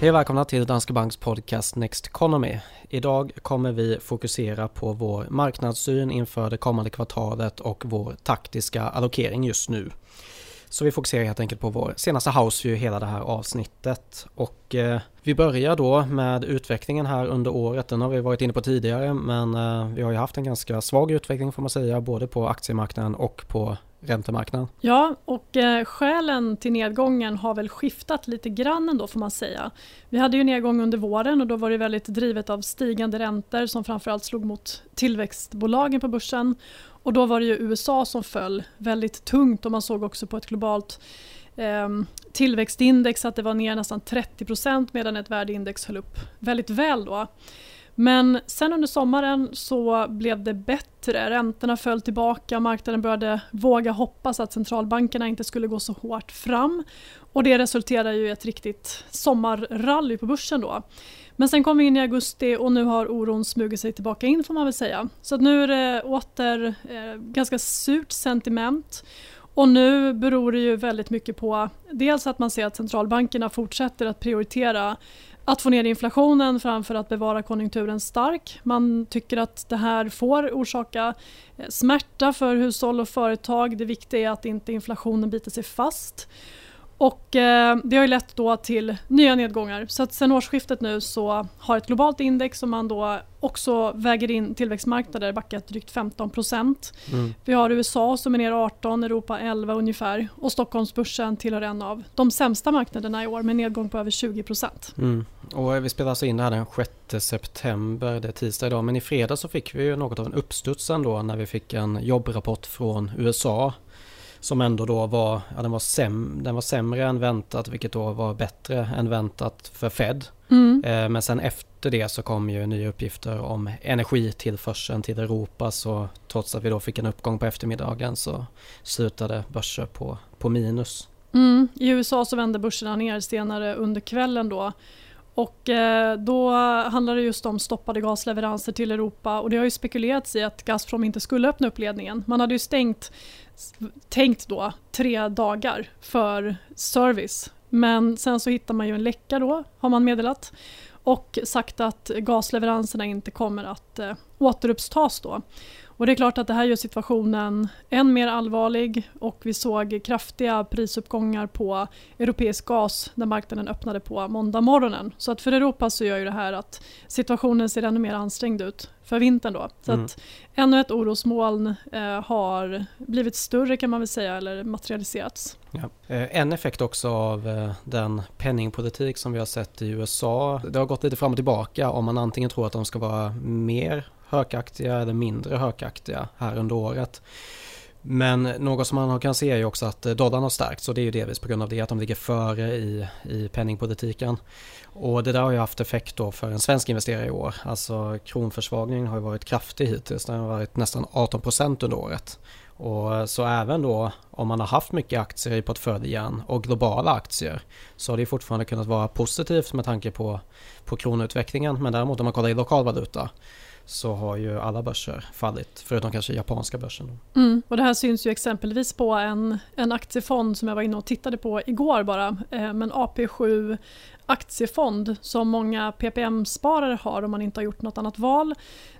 Hej och välkomna till Danske Banks podcast Next Economy. Idag kommer vi fokusera på vår marknadssyn inför det kommande kvartalet och vår taktiska allokering just nu. Så vi fokuserar helt enkelt på vår senaste houseview hela det här avsnittet. Och eh, vi börjar då med utvecklingen här under året. Den har vi varit inne på tidigare men eh, vi har ju haft en ganska svag utveckling får man säga både på aktiemarknaden och på räntemarknaden. Ja, och eh, skälen till nedgången har väl skiftat lite grann ändå får man säga. Vi hade ju nedgång under våren och då var det väldigt drivet av stigande räntor som framförallt slog mot tillväxtbolagen på börsen. Och då var det ju USA som föll väldigt tungt och man såg också på ett globalt eh, tillväxtindex att det var ner nästan 30% medan ett värdeindex höll upp väldigt väl då. Men sen under sommaren så blev det bättre. Räntorna föll tillbaka, marknaden började våga hoppas att centralbankerna inte skulle gå så hårt fram. Och det resulterade i ett riktigt sommarrally på börsen då. Men sen kom vi in i augusti och nu har oron smugit sig tillbaka in får man väl säga. Så nu är det åter eh, ganska surt sentiment. Och nu beror det ju väldigt mycket på dels att man ser att centralbankerna fortsätter att prioritera att få ner inflationen framför att bevara konjunkturen stark. Man tycker att det här får orsaka eh, smärta för hushåll och företag. Det viktiga är att inte inflationen biter sig fast. Och eh, det har ju lett då till nya nedgångar. Så att sen årsskiftet nu så har ett globalt index som man då också väger in tillväxtmarknader backat drygt 15 procent. Mm. Vi har USA som är ner 18, Europa 11 ungefär och Stockholmsbörsen tillhör en av de sämsta marknaderna i år med nedgång på över 20 procent. Mm. Och vi spelar alltså in det här den 6 september, det är tisdag idag, men i fredag så fick vi ju något av en uppstuds ändå när vi fick en jobbrapport från USA som ändå då var, ja, den, var säm, den var sämre än väntat vilket då var bättre än väntat för Fed. Mm. Eh, men sen efter det så kom ju nya uppgifter om energitillförseln till Europa så trots att vi då fick en uppgång på eftermiddagen så slutade börser på, på minus. Mm. I USA så vände börserna ner senare under kvällen då. Och eh, då handlar det just om stoppade gasleveranser till Europa och det har ju spekulerats i att Gazprom inte skulle öppna upp ledningen. Man hade ju stängt tänkt då tre dagar för service. Men sen så hittar man ju en läcka då, har man meddelat. Och sagt att gasleveranserna inte kommer att eh, återupptas då. Och det är klart att det här gör situationen än mer allvarlig och vi såg kraftiga prisuppgångar på europeisk gas när marknaden öppnade på måndag morgonen. Så att för Europa så gör ju det här att situationen ser ännu mer ansträngd ut för vintern då. Så mm. att ännu ett orosmoln eh, har blivit större kan man väl säga eller materialiserats. Ja. Eh, en effekt också av eh, den penningpolitik som vi har sett i USA. Det har gått lite fram och tillbaka om man antingen tror att de ska vara mer hökaktiga eller mindre hökaktiga här under året. Men något som man kan se är ju också att eh, dollarn har stärkts och det är ju delvis på grund av det att de ligger före i, i penningpolitiken. Och det där har ju haft effekt då för en svensk investerare i år. Alltså kronförsvagningen har ju varit kraftig hittills. Den har varit nästan 18% under året. Och eh, så även då om man har haft mycket aktier i portföljen och globala aktier så har det fortfarande kunnat vara positivt med tanke på, på kronutvecklingen. Men däremot om man kollar i lokalvaluta så har ju alla börser fallit, förutom kanske japanska börsen. Mm, och det här syns ju exempelvis på en, en aktiefond som jag var inne och tittade på igår bara, eh, men AP7 aktiefond som många PPM-sparare har om man inte har gjort något annat val.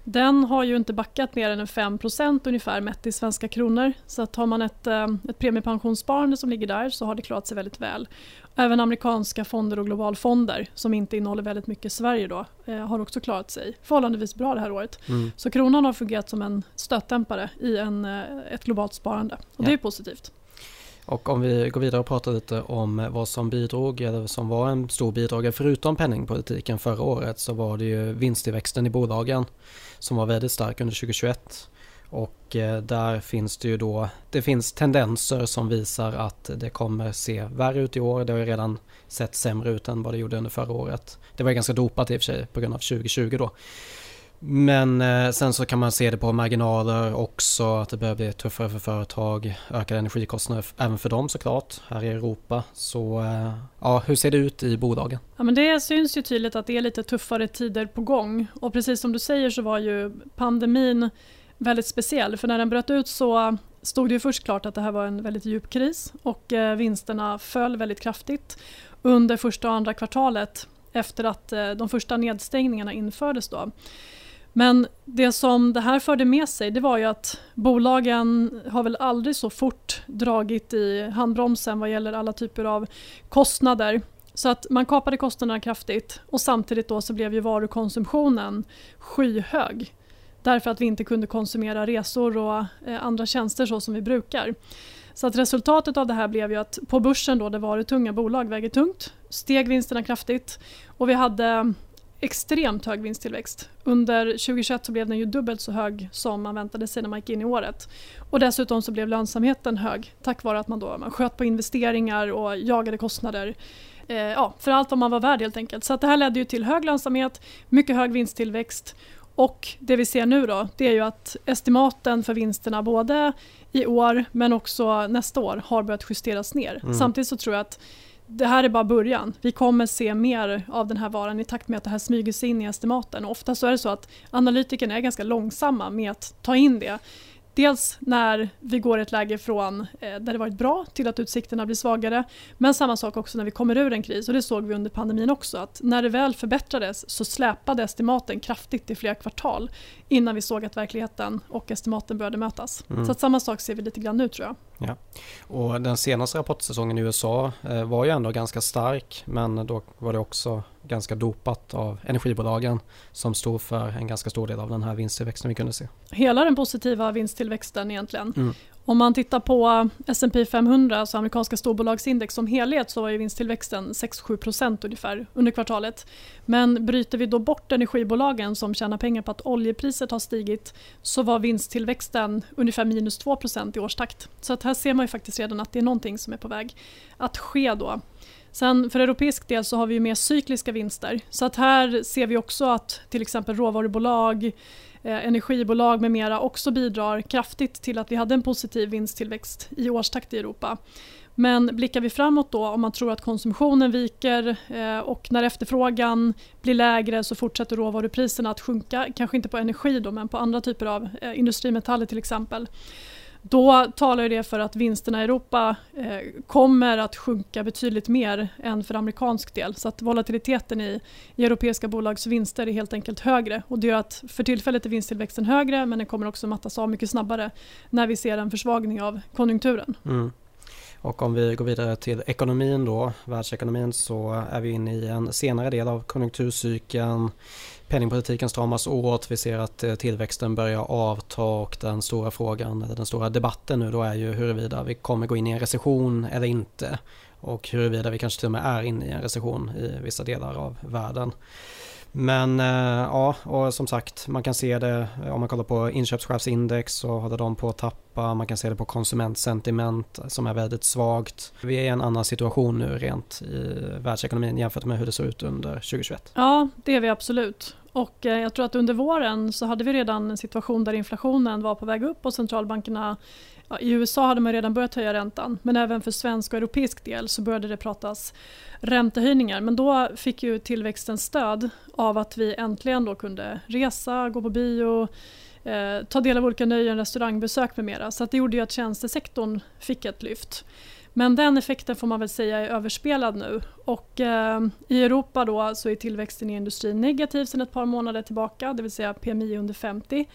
Den har ju inte backat mer än 5% ungefär mätt i svenska kronor. Så att har man ett, eh, ett premiepensionssparande som ligger där så har det klarat sig väldigt väl. Även amerikanska fonder och globalfonder som inte innehåller väldigt mycket Sverige då, eh, har också klarat sig förhållandevis bra det här året. Mm. Så kronan har fungerat som en stötdämpare i en, eh, ett globalt sparande och ja. det är positivt. Och om vi går vidare och pratar lite om vad som bidrog, eller som var en stor bidragare förutom penningpolitiken förra året så var det ju vinsttillväxten i bolagen som var väldigt stark under 2021. Och eh, där finns det ju då, det finns tendenser som visar att det kommer se värre ut i år. Det har ju redan sett sämre ut än vad det gjorde under förra året. Det var ganska dopat i och för sig på grund av 2020 då. Men eh, sen så kan man se det på marginaler också, att det börjar bli tuffare för företag, ökade energikostnader även för dem såklart här i Europa. Så eh, ja, hur ser det ut i bolagen? Ja, men det syns ju tydligt att det är lite tuffare tider på gång och precis som du säger så var ju pandemin väldigt speciell för när den bröt ut så stod det ju först klart att det här var en väldigt djup kris och eh, vinsterna föll väldigt kraftigt under första och andra kvartalet efter att eh, de första nedstängningarna infördes. Då. Men det som det här förde med sig det var ju att bolagen har väl aldrig så fort dragit i handbromsen vad gäller alla typer av kostnader. Så att man kapade kostnaderna kraftigt och samtidigt då så blev ju varukonsumtionen skyhög. Därför att vi inte kunde konsumera resor och eh, andra tjänster så som vi brukar. Så att resultatet av det här blev ju att på börsen då, där varutunga bolag väger tungt, steg vinsterna kraftigt och vi hade extremt hög vinsttillväxt. Under 2021 så blev den ju dubbelt så hög som man väntade sig när man gick in i året. Och dessutom så blev lönsamheten hög tack vare att man, då, man sköt på investeringar och jagade kostnader. Eh, ja, för allt vad man var värd helt enkelt. Så det här ledde ju till hög lönsamhet, mycket hög vinsttillväxt och det vi ser nu då, det är ju att estimaten för vinsterna både i år men också nästa år har börjat justeras ner. Mm. Samtidigt så tror jag att det här är bara början. Vi kommer se mer av den här varan i takt med att det här smyger sig in i estimaten. ofta så är det så att analytikerna är ganska långsamma med att ta in det. Dels när vi går ett läge från eh, där det varit bra till att utsikterna blir svagare. Men samma sak också när vi kommer ur en kris och det såg vi under pandemin också att när det väl förbättrades så släpade estimaten kraftigt i flera kvartal innan vi såg att verkligheten och estimaten började mötas. Mm. Så samma sak ser vi lite grann nu tror jag. Ja. Och den senaste rapportsäsongen i USA eh, var ju ändå ganska stark men då var det också ganska dopat av energibolagen som stod för en ganska stor del av den här vinsttillväxten vi kunde se. Hela den positiva vinsttillväxten egentligen. Mm. Om man tittar på S&P 500, alltså amerikanska storbolagsindex som helhet så var ju vinsttillväxten 6-7% ungefär under kvartalet. Men bryter vi då bort energibolagen som tjänar pengar på att oljepriset har stigit så var vinsttillväxten ungefär minus 2% i årstakt. Så att här ser man ju faktiskt redan att det är någonting som är på väg att ske då. Sen för europeisk del så har vi mer cykliska vinster. Så att här ser vi också att till exempel råvarubolag, Eh, energibolag med mera också bidrar kraftigt till att vi hade en positiv vinsttillväxt i årstakt i Europa. Men blickar vi framåt då om man tror att konsumtionen viker eh, och när efterfrågan blir lägre så fortsätter råvarupriserna att sjunka. Kanske inte på energi då men på andra typer av eh, industrimetaller till exempel. Då talar det för att vinsterna i Europa eh, kommer att sjunka betydligt mer än för amerikansk del. Så att volatiliteten i, i europeiska bolags vinster är helt enkelt högre. Och det gör att för tillfället är vinsttillväxten högre men den kommer också mattas av mycket snabbare när vi ser en försvagning av konjunkturen. Mm. Och om vi går vidare till ekonomin då, världsekonomin, så är vi inne i en senare del av konjunkturcykeln. Penningpolitiken stramas åt, vi ser att eh, tillväxten börjar avta och den stora frågan, den stora debatten nu då är ju huruvida vi kommer gå in i en recession eller inte. Och huruvida vi kanske till och med är inne i en recession i vissa delar av världen. Men eh, ja, och som sagt, man kan se det eh, om man kollar på inköpschefsindex så håller de på att tappa. Man kan se det på konsumentsentiment som är väldigt svagt. Vi är i en annan situation nu rent i världsekonomin jämfört med hur det såg ut under 2021. Ja, det är vi absolut. Och eh, jag tror att under våren så hade vi redan en situation där inflationen var på väg upp och centralbankerna ja, I USA hade man redan börjat höja räntan men även för svensk och europeisk del så började det pratas räntehöjningar. Men då fick ju tillväxten stöd av att vi äntligen då kunde resa, gå på bio, eh, ta del av olika nöjen, restaurangbesök med mera. Så det gjorde ju att tjänstesektorn fick ett lyft. Men den effekten får man väl säga är överspelad nu. Och, eh, I Europa då så är tillväxten i industrin negativ sedan ett par månader tillbaka, det vill säga PMI under 50.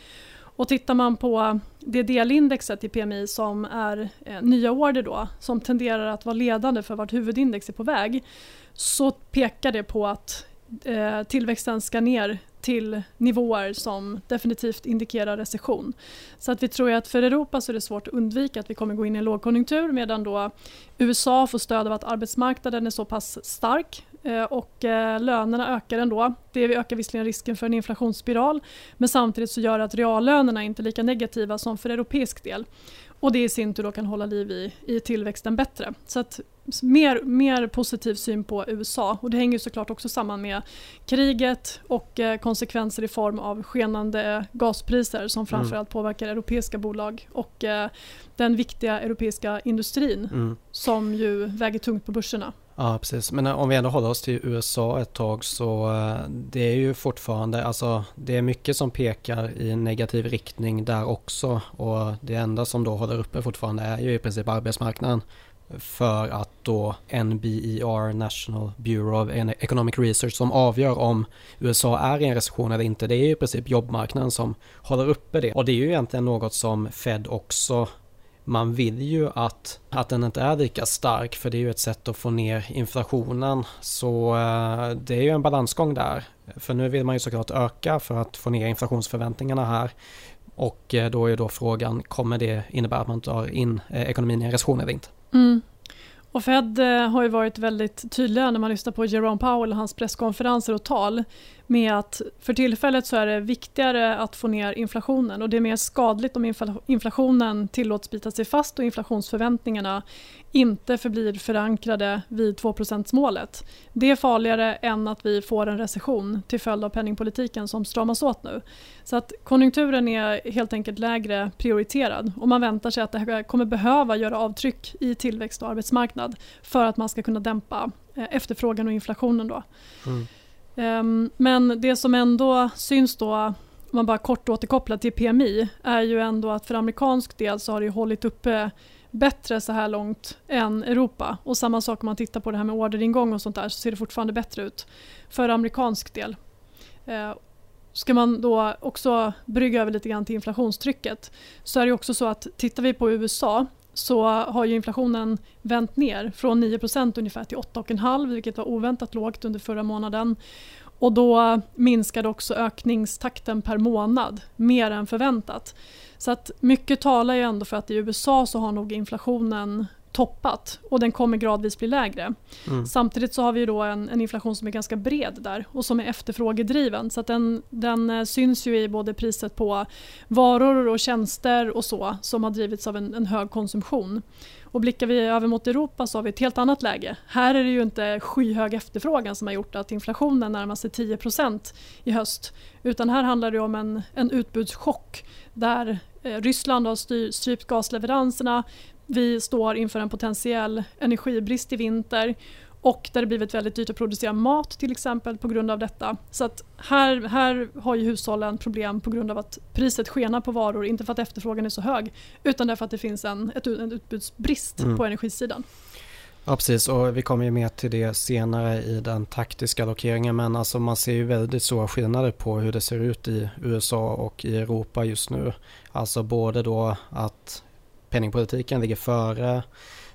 Och tittar man på det delindexet i PMI som är eh, nya order då, som tenderar att vara ledande för vart huvudindex är på väg, så pekar det på att eh, tillväxten ska ner till nivåer som definitivt indikerar recession. Så att vi tror att för Europa så är det svårt att undvika att vi kommer gå in i en lågkonjunktur medan då USA får stöd av att arbetsmarknaden är så pass stark eh, och eh, lönerna ökar ändå. Det ökar visserligen risken för en inflationsspiral men samtidigt så gör det att reallönerna inte är lika negativa som för europeisk del. Och det i sin tur då kan hålla liv i, i tillväxten bättre. Så att mer, mer positiv syn på USA och det hänger såklart också samman med kriget och eh, konsekvenser i form av skenande gaspriser som mm. framförallt mm. påverkar europeiska bolag och eh, den viktiga europeiska industrin mm. som ju väger tungt på börserna. Ja, precis. Men eh, om vi ändå håller oss till USA ett tag så eh, det är ju fortfarande, alltså det är mycket som pekar i negativ riktning där också och det enda som då håller uppe fortfarande är ju i princip arbetsmarknaden för att då NBER, National Bureau of Economic Research, som avgör om USA är i en recession eller inte. Det är ju i princip jobbmarknaden som håller uppe det. Och det är ju egentligen något som Fed också man vill ju att, att den inte är lika stark för det är ju ett sätt att få ner inflationen. Så eh, det är ju en balansgång där. För nu vill man ju såklart öka för att få ner inflationsförväntningarna här. Och eh, då är då frågan, kommer det innebära att man tar in eh, ekonomin i en recession eller inte? Mm. Och Fed eh, har ju varit väldigt tydliga när man lyssnar på Jerome Powell och hans presskonferenser och tal med att för tillfället så är det viktigare att få ner inflationen. Och det är mer skadligt om inflationen tillåts bita sig fast och inflationsförväntningarna inte förblir förankrade vid 2 målet. Det är farligare än att vi får en recession till följd av penningpolitiken som stramas åt nu. Så att konjunkturen är helt enkelt lägre prioriterad och man väntar sig att det här kommer behöva göra avtryck i tillväxt och arbetsmarknad för att man ska kunna dämpa eh, efterfrågan och inflationen. Då. Mm. Ehm, men det som ändå syns då, om man bara kort återkopplar till PMI, är ju ändå att för amerikansk del så har det hållit uppe bättre så här långt än Europa. Och samma sak om man tittar på det här med orderingång och sånt där så ser det fortfarande bättre ut för amerikansk del. Eh, ska man då också brygga över lite grann till inflationstrycket så är det också så att tittar vi på USA så har ju inflationen vänt ner från 9% ungefär till 8,5 vilket var oväntat lågt under förra månaden. Och då minskade också ökningstakten per månad mer än förväntat. Så att mycket talar ju ändå för att i USA så har nog inflationen toppat och den kommer gradvis bli lägre. Mm. Samtidigt så har vi då en, en, inflation som är ganska bred där och som är efterfrågedriven. Så att den, den eh, syns ju i både priset på varor och tjänster och så som har drivits av en, en hög konsumtion. Och blickar vi över mot Europa så har vi ett helt annat läge. Här är det ju inte skyhög efterfrågan som har gjort att inflationen närmar sig 10% i höst. Utan här handlar det om en, en utbudschock där Ryssland har strypt gasleveranserna. Vi står inför en potentiell energibrist i vinter och där det blivit väldigt dyrt att producera mat till exempel på grund av detta. Så att här, här har ju hushållen problem på grund av att priset skenar på varor, inte för att efterfrågan är så hög utan därför att det finns en, ett, en utbudsbrist mm. på energisidan. Ja precis och vi kommer ju mer till det senare i den taktiska allokeringen men alltså man ser ju väldigt stora skillnader på hur det ser ut i USA och i Europa just nu. Alltså både då att penningpolitiken ligger före.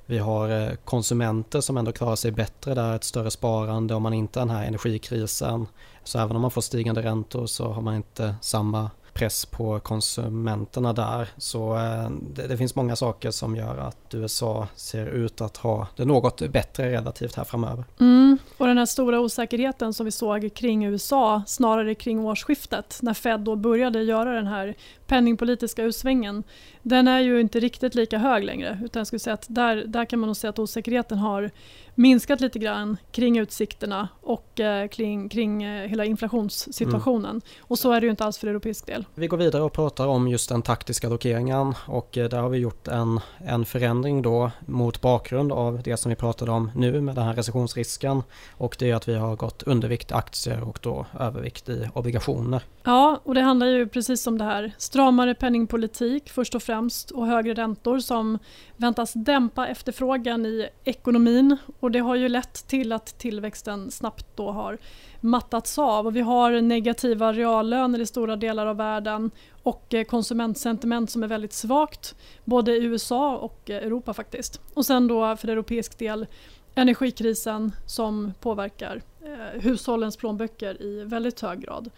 Vi har eh, konsumenter som ändå klarar sig bättre där, ett större sparande om man inte har den här energikrisen. Så även om man får stigande räntor så har man inte samma press på konsumenterna där. Så eh, det, det, finns många saker som gör att USA ser ut att ha det något bättre relativt här framöver. Mm. Och den här stora osäkerheten som vi såg kring USA snarare kring årsskiftet när Fed då började göra den här penningpolitiska utsvängen den är ju inte riktigt lika hög längre utan jag skulle säga att där, där kan man nog säga att osäkerheten har minskat lite grann kring utsikterna och eh, kring, kring eh, hela inflationssituationen. Mm. Och så är det ju inte alls för europeisk del. Vi går vidare och pratar om just den taktiska allokeringen och eh, där har vi gjort en, en förändring då mot bakgrund av det som vi pratade om nu med den här recessionsrisken och det är att vi har gått undervikt aktier och då övervikt i obligationer. Ja, och det handlar ju precis om det här stramare penningpolitik först och främst och högre räntor som väntas dämpa efterfrågan i ekonomin och det har ju lett till att tillväxten snabbt då har mattats av och vi har negativa reallöner i stora delar av världen och eh, konsumentsentiment som är väldigt svagt både i USA och eh, Europa faktiskt. Och sen då för europeisk del energikrisen som påverkar eh, hushållens plånböcker i väldigt hög grad.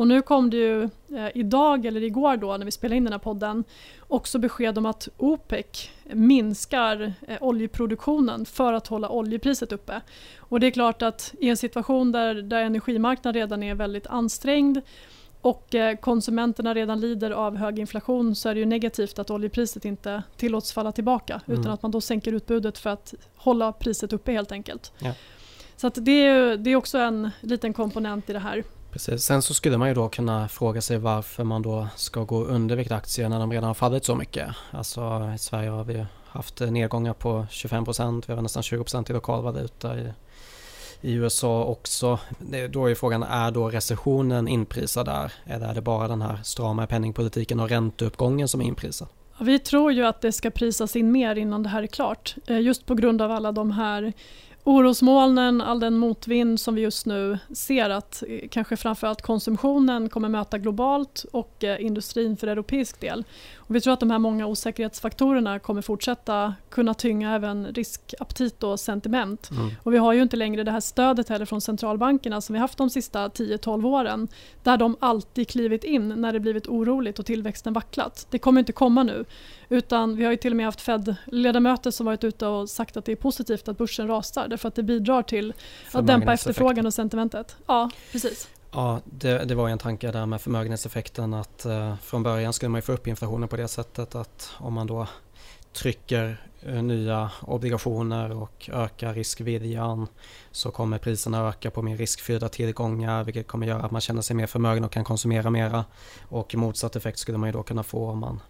Och nu kom det ju eh, idag eller igår då när vi spelade in den här podden också besked om att OPEC minskar eh, oljeproduktionen för att hålla oljepriset uppe. Och det är klart att i en situation där, där energimarknaden redan är väldigt ansträngd och eh, konsumenterna redan lider av hög inflation så är det ju negativt att oljepriset inte tillåts falla tillbaka mm. utan att man då sänker utbudet för att hålla priset uppe helt enkelt. Ja. Så det, är, det är också en liten komponent i det här. Precis. Sen så skulle man ju då kunna fråga sig varför man då ska gå under aktier när de redan har fallit så mycket. Alltså i Sverige har vi haft nedgångar på 25 procent, vi har nästan 20 procent i lokalvaluta. I, i USA också. Då är frågan, är då recessionen inprisad där? Eller är det bara den här strama penningpolitiken och ränteuppgången som är inprisad? Vi tror ju att det ska prisas in mer innan det här är klart. Eh, just på grund av alla de här orosmolnen, all den motvind som vi just nu ser att eh, kanske framförallt konsumtionen kommer möta globalt och eh, industrin för europeisk del. Och vi tror att de här många osäkerhetsfaktorerna kommer fortsätta kunna tynga även riskaptit och sentiment. Mm. Och vi har ju inte längre det här stödet heller från centralbankerna som vi haft de sista 10-12 åren där de alltid klivit in när det blivit oroligt och tillväxten vacklat. Det kommer inte komma nu. Utan vi har ju till och med haft Fed-ledamöter som varit ute och sagt att det är positivt att börsen rasar därför att det bidrar till att dämpa efterfrågan och sentimentet. Ja, precis. Ja, det, det var en tanke där med förmögenhetseffekten att eh, från början skulle man ju få upp inflationen på det sättet att om man då trycker eh, nya obligationer och ökar riskviljan så kommer priserna öka på mer riskfyllda tillgångar vilket kommer göra att man känner sig mer förmögen och kan konsumera mera. Och motsatt effekt skulle man ju då kunna få om man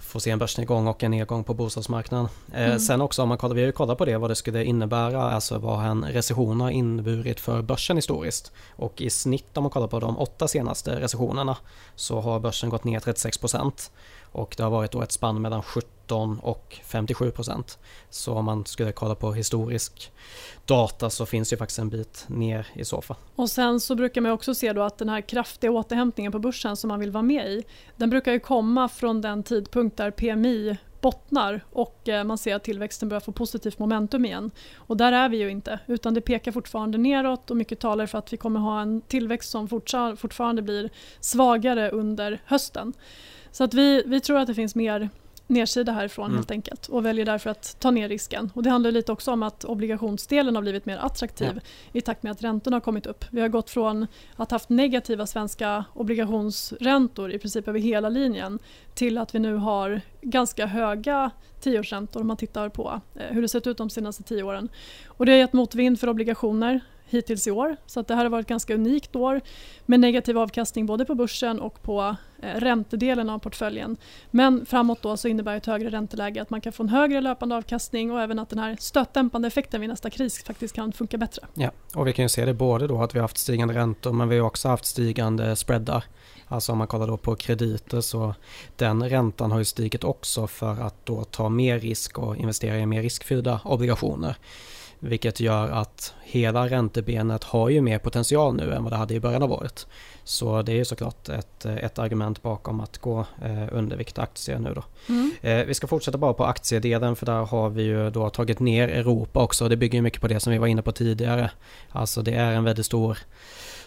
får se en börsnedgång och en nedgång på bostadsmarknaden. Eh, mm. sen också om man kollar, vi har ju kollat på det vad det skulle innebära, alltså vad en recession har inneburit för börsen historiskt. Och i snitt om man kollar på de åtta senaste recessionerna så har börsen gått ner 36 procent. Och det har varit då ett spann mellan 17 och 57 procent. Så om man skulle kolla på historisk data så finns ju faktiskt en bit ner i så fall. Och sen så brukar man också se då att den här kraftiga återhämtningen på börsen som man vill vara med i, den brukar ju komma från den tidpunkt där PMI bottnar och eh, man ser att tillväxten börjar få positivt momentum igen. Och där är vi ju inte, utan det pekar fortfarande neråt och mycket talar för att vi kommer ha en tillväxt som fortfarande blir svagare under hösten. Så att vi, vi tror att det finns mer nedsida härifrån mm. helt enkelt och väljer därför att ta ner risken. Och det handlar lite också om att obligationsdelen har blivit mer attraktiv ja. i takt med att räntorna har kommit upp. Vi har gått från att ha haft negativa svenska obligationsräntor i princip över hela linjen till att vi nu har ganska höga tioårsräntor om man tittar på eh, hur det sett ut de senaste tio åren. Och det har gett motvind för obligationer hittills i år. Så att det här har varit ett ganska unikt år med negativ avkastning både på börsen och på eh, räntedelen av portföljen. Men framåt då så innebär ett högre ränteläge att man kan få en högre löpande avkastning och även att den här stötdämpande effekten vid nästa kris faktiskt kan funka bättre. Ja, och vi kan ju se det både då att vi har haft stigande räntor men vi har också haft stigande spreadar. Alltså om man kollar då på krediter så den räntan har ju stigit också för att då ta mer risk och investera i mer riskfyllda obligationer. Vilket gör att hela räntebenet har ju mer potential nu än vad det hade i början av året. Så det är såklart ett, ett argument bakom att gå eh, undervikt aktier nu då. Mm. Eh, vi ska fortsätta bara på aktiedelen för där har vi ju då tagit ner Europa också. Det bygger mycket på det som vi var inne på tidigare. Alltså det är en väldigt stor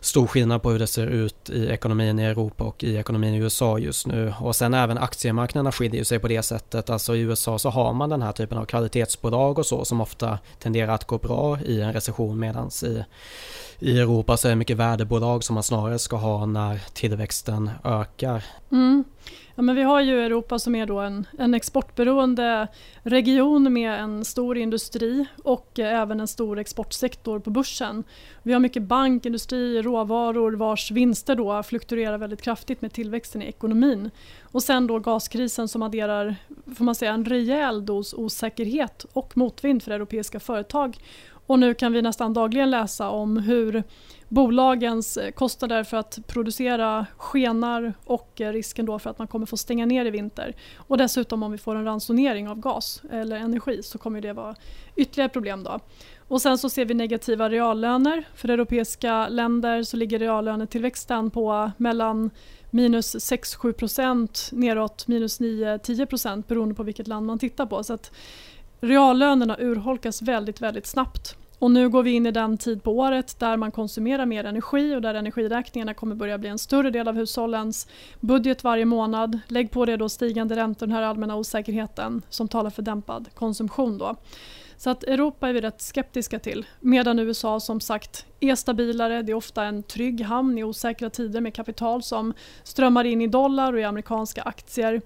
stor skillnad på hur det ser ut i ekonomin i Europa och i ekonomin i USA just nu. Och sen även aktiemarknaderna skiljer sig på det sättet. Alltså i USA så har man den här typen av kvalitetsbolag och så som ofta tenderar att gå bra i en recession medan i, i Europa så är det mycket värdebolag som man snarare ska ha när tillväxten ökar. Mm. Ja, men vi har ju Europa som är då en, en exportberoende region med en stor industri och eh, även en stor exportsektor på börsen. Vi har mycket bank, industri, råvaror vars vinster då fluktuerar väldigt kraftigt med tillväxten i ekonomin. Och sen då gaskrisen som adderar får man säga, en rejäl dos osäkerhet och motvind för europeiska företag. Och nu kan vi nästan dagligen läsa om hur bolagens eh, kostnader för att producera skenar och eh, risken då för att man kommer få stänga ner i vinter. Och dessutom om vi får en ransonering av gas eller energi så kommer det vara ytterligare problem. Då. Och sen så ser vi negativa reallöner. För europeiska länder så ligger reallönetillväxten på mellan minus 6-7 neråt minus 9-10 beroende på vilket land man tittar på. Så att reallönerna urholkas väldigt, väldigt snabbt. Och nu går vi in i den tid på året där man konsumerar mer energi och där energiräkningarna kommer börja bli en större del av hushållens budget varje månad. Lägg på det då stigande räntor, den här allmänna osäkerheten som talar för dämpad konsumtion. Då. Så att Europa är vi rätt skeptiska till. Medan USA som sagt är stabilare. Det är ofta en trygg hamn i osäkra tider med kapital som strömmar in i dollar och i amerikanska aktier.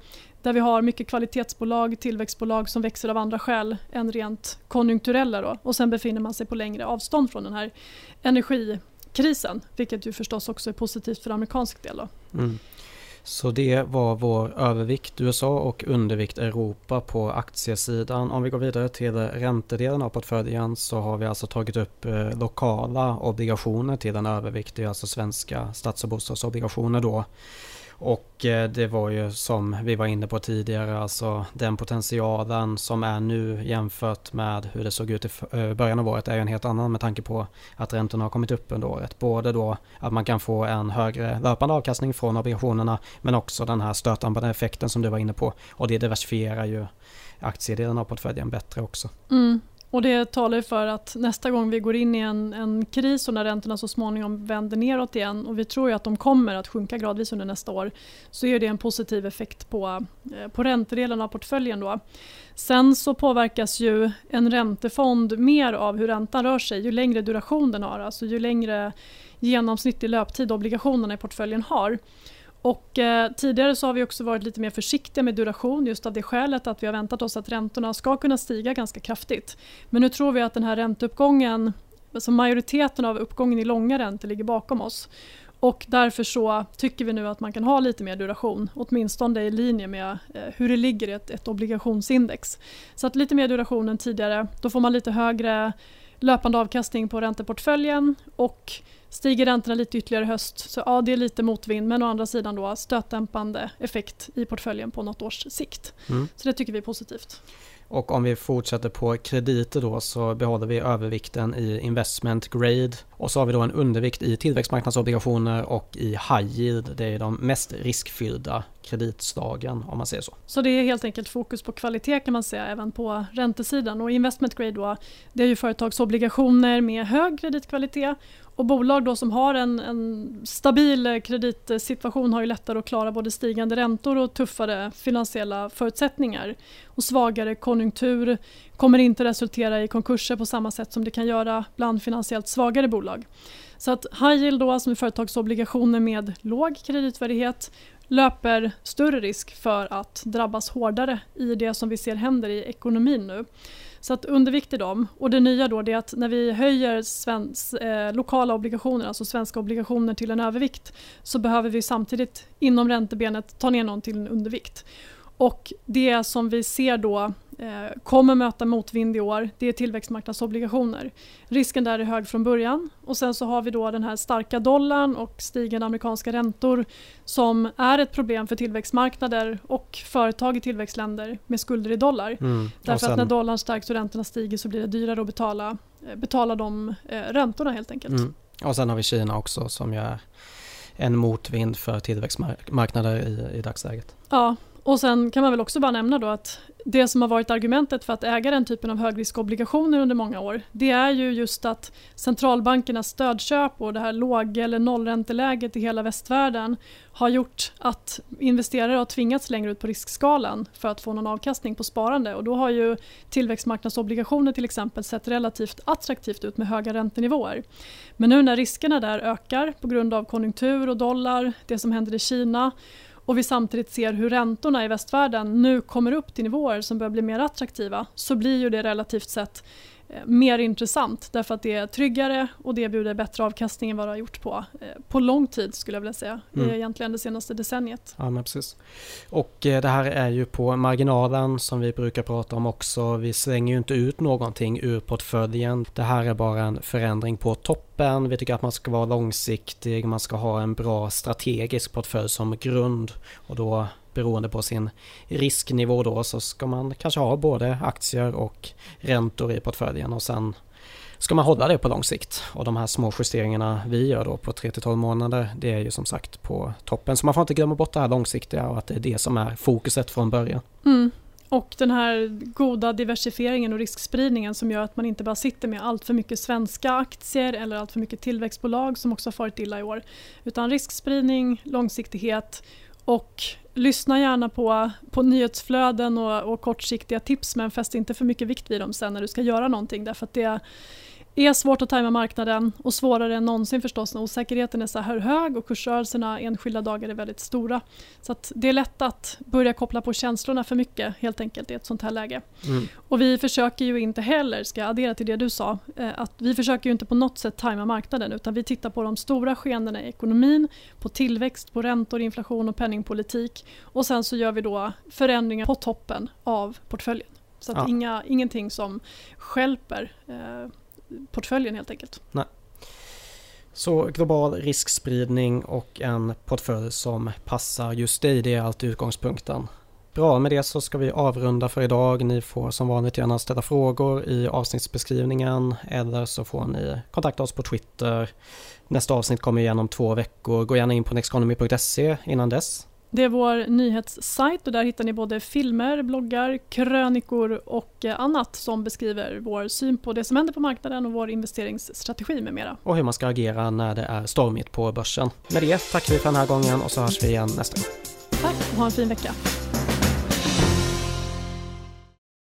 Där vi har mycket kvalitetsbolag, tillväxtbolag som växer av andra skäl än rent konjunkturella. Då. Och sen befinner man sig på längre avstånd från den här energikrisen. Vilket ju förstås också är positivt för amerikansk del. Mm. Så det var vår övervikt USA och undervikt Europa på aktiesidan. Om vi går vidare till räntedelen av portföljen så har vi alltså tagit upp eh, lokala obligationer till en övervikt. Det är alltså svenska stats och bostadsobligationer då. Och eh, det var ju som vi var inne på tidigare, alltså den potentialen som är nu jämfört med hur det såg ut i eh, början av året är ju en helt annan med tanke på att räntorna har kommit upp under året. Både då att man kan få en högre löpande avkastning från obligationerna men också den här stötdämpande effekten som du var inne på. Och det diversifierar ju aktiedelen av portföljen bättre också. Mm. Och det talar för att nästa gång vi går in i en, en kris och när räntorna så småningom vänder neråt igen och vi tror ju att de kommer att sjunka gradvis under nästa år så är det en positiv effekt på, eh, på räntedelen av portföljen. Då. Sen så påverkas ju en räntefond mer av hur räntan rör sig ju längre duration den har, alltså ju längre genomsnittlig löptid obligationerna i portföljen har. Och, eh, tidigare så har vi också varit lite mer försiktiga med duration just av det skälet att vi har väntat oss att räntorna ska kunna stiga ganska kraftigt. Men nu tror vi att den här ränteuppgången, alltså majoriteten av uppgången i långa räntor ligger bakom oss. Och därför så tycker vi nu att man kan ha lite mer duration, åtminstone i linje med eh, hur det ligger i ett, ett obligationsindex. Så att lite mer duration än tidigare, då får man lite högre löpande avkastning på ränteportföljen och Stiger räntorna lite ytterligare i höst så ja, det är lite motvind men å andra sidan då stötdämpande effekt i portföljen på något års sikt. Mm. Så det tycker vi är positivt. Och om vi fortsätter på krediter då så behåller vi övervikten i investment grade och så har vi då en undervikt i tillväxtmarknadsobligationer och i high yield. Det är de mest riskfyllda kreditslagen om man säger så. Så det är helt enkelt fokus på kvalitet kan man säga även på räntesidan och investment grade då det är ju företagsobligationer med hög kreditkvalitet och bolag då som har en, en, stabil kreditsituation har ju lättare att klara både stigande räntor och tuffare finansiella förutsättningar. Och svagare konjunktur kommer inte resultera i konkurser på samma sätt som det kan göra bland finansiellt svagare bolag. Så att high yield då, som är företagsobligationer med låg kreditvärdighet löper större risk för att drabbas hårdare i det som vi ser händer i ekonomin nu. Så att undervikt i dem. Och det nya då är att när vi höjer svensk, eh, lokala obligationer, alltså svenska obligationer till en övervikt så behöver vi samtidigt inom räntebenet ta ner någon till en undervikt. Och det som vi ser då kommer möta motvind i år, det är tillväxtmarknadsobligationer. Risken där är hög från början och sen så har vi då den här starka dollarn och stigande amerikanska räntor som är ett problem för tillväxtmarknader och företag i tillväxtländer med skulder i dollar. Mm. Därför sen... att när dollarn stärks och räntorna stiger så blir det dyrare att betala, eh, betala de eh, räntorna helt enkelt. Mm. Och sen har vi Kina också som ju är en motvind för tillväxtmarknader i, i dagsläget. Ja, och sen kan man väl också bara nämna då att det som har varit argumentet för att äga den typen av högriskobligationer under många år det är ju just att centralbankernas stödköp och det här låg eller nollränteläget i hela västvärlden har gjort att investerare har tvingats längre ut på riskskalan för att få någon avkastning på sparande och då har ju tillväxtmarknadsobligationer till exempel sett relativt attraktivt ut med höga räntenivåer. Men nu när riskerna där ökar på grund av konjunktur och dollar, det som händer i Kina och vi samtidigt ser hur räntorna i västvärlden nu kommer upp till nivåer som börjar bli mer attraktiva så blir ju det relativt sett mer intressant därför att det är tryggare och det erbjuder bättre avkastning än vad det har gjort på, eh, på lång tid skulle jag vilja säga. Mm. Egentligen det senaste decenniet. Ja men precis. Och eh, det här är ju på marginalen som vi brukar prata om också. Vi slänger ju inte ut någonting ur portföljen. Det här är bara en förändring på toppen. Vi tycker att man ska vara långsiktig, man ska ha en bra strategisk portfölj som grund och då beroende på sin risknivå då så ska man kanske ha både aktier och räntor i portföljen och sen ska man hålla det på lång sikt. Och de här små justeringarna vi gör då på 3-12 månader det är ju som sagt på toppen. Så man får inte glömma bort det här långsiktiga och att det är det som är fokuset från början. Mm. Och den här goda diversifieringen och riskspridningen som gör att man inte bara sitter med allt för mycket svenska aktier eller allt för mycket tillväxtbolag som också har farit illa i år. Utan riskspridning, långsiktighet och lyssna gärna på, på nyhetsflöden och, och kortsiktiga tips men fäst inte för mycket vikt vid dem sen när du ska göra någonting därför att det är svårt att tajma marknaden och svårare än någonsin förstås när osäkerheten är så här hög och kursrörelserna enskilda dagar är väldigt stora. Så det är lätt att börja koppla på känslorna för mycket helt enkelt i ett sånt här läge. Mm. Och vi försöker ju inte heller, ska jag addera till det du sa, eh, att vi försöker ju inte på något sätt tajma marknaden utan vi tittar på de stora skeendena i ekonomin, på tillväxt, på räntor, inflation och penningpolitik och sen så gör vi då förändringar på toppen av portföljen. Så att ja. inga, ingenting som skälper eh, portföljen helt enkelt. Nej. Så global riskspridning och en portfölj som passar just dig, det är alltid utgångspunkten. Bra, med det så ska vi avrunda för idag. Ni får som vanligt gärna ställa frågor i avsnittsbeskrivningen eller så får ni kontakta oss på Twitter. Nästa avsnitt kommer igen om två veckor. Gå gärna in på nexteconomy.se innan dess. Det är vår nyhetssajt och där hittar ni både filmer, bloggar, krönikor och eh, annat som beskriver vår syn på det som händer på marknaden och vår investeringsstrategi med mera. Och hur man ska agera när det är stormigt på börsen. Med det tackar vi för den här gången och så hörs vi igen nästa gång. Tack och ha en fin vecka.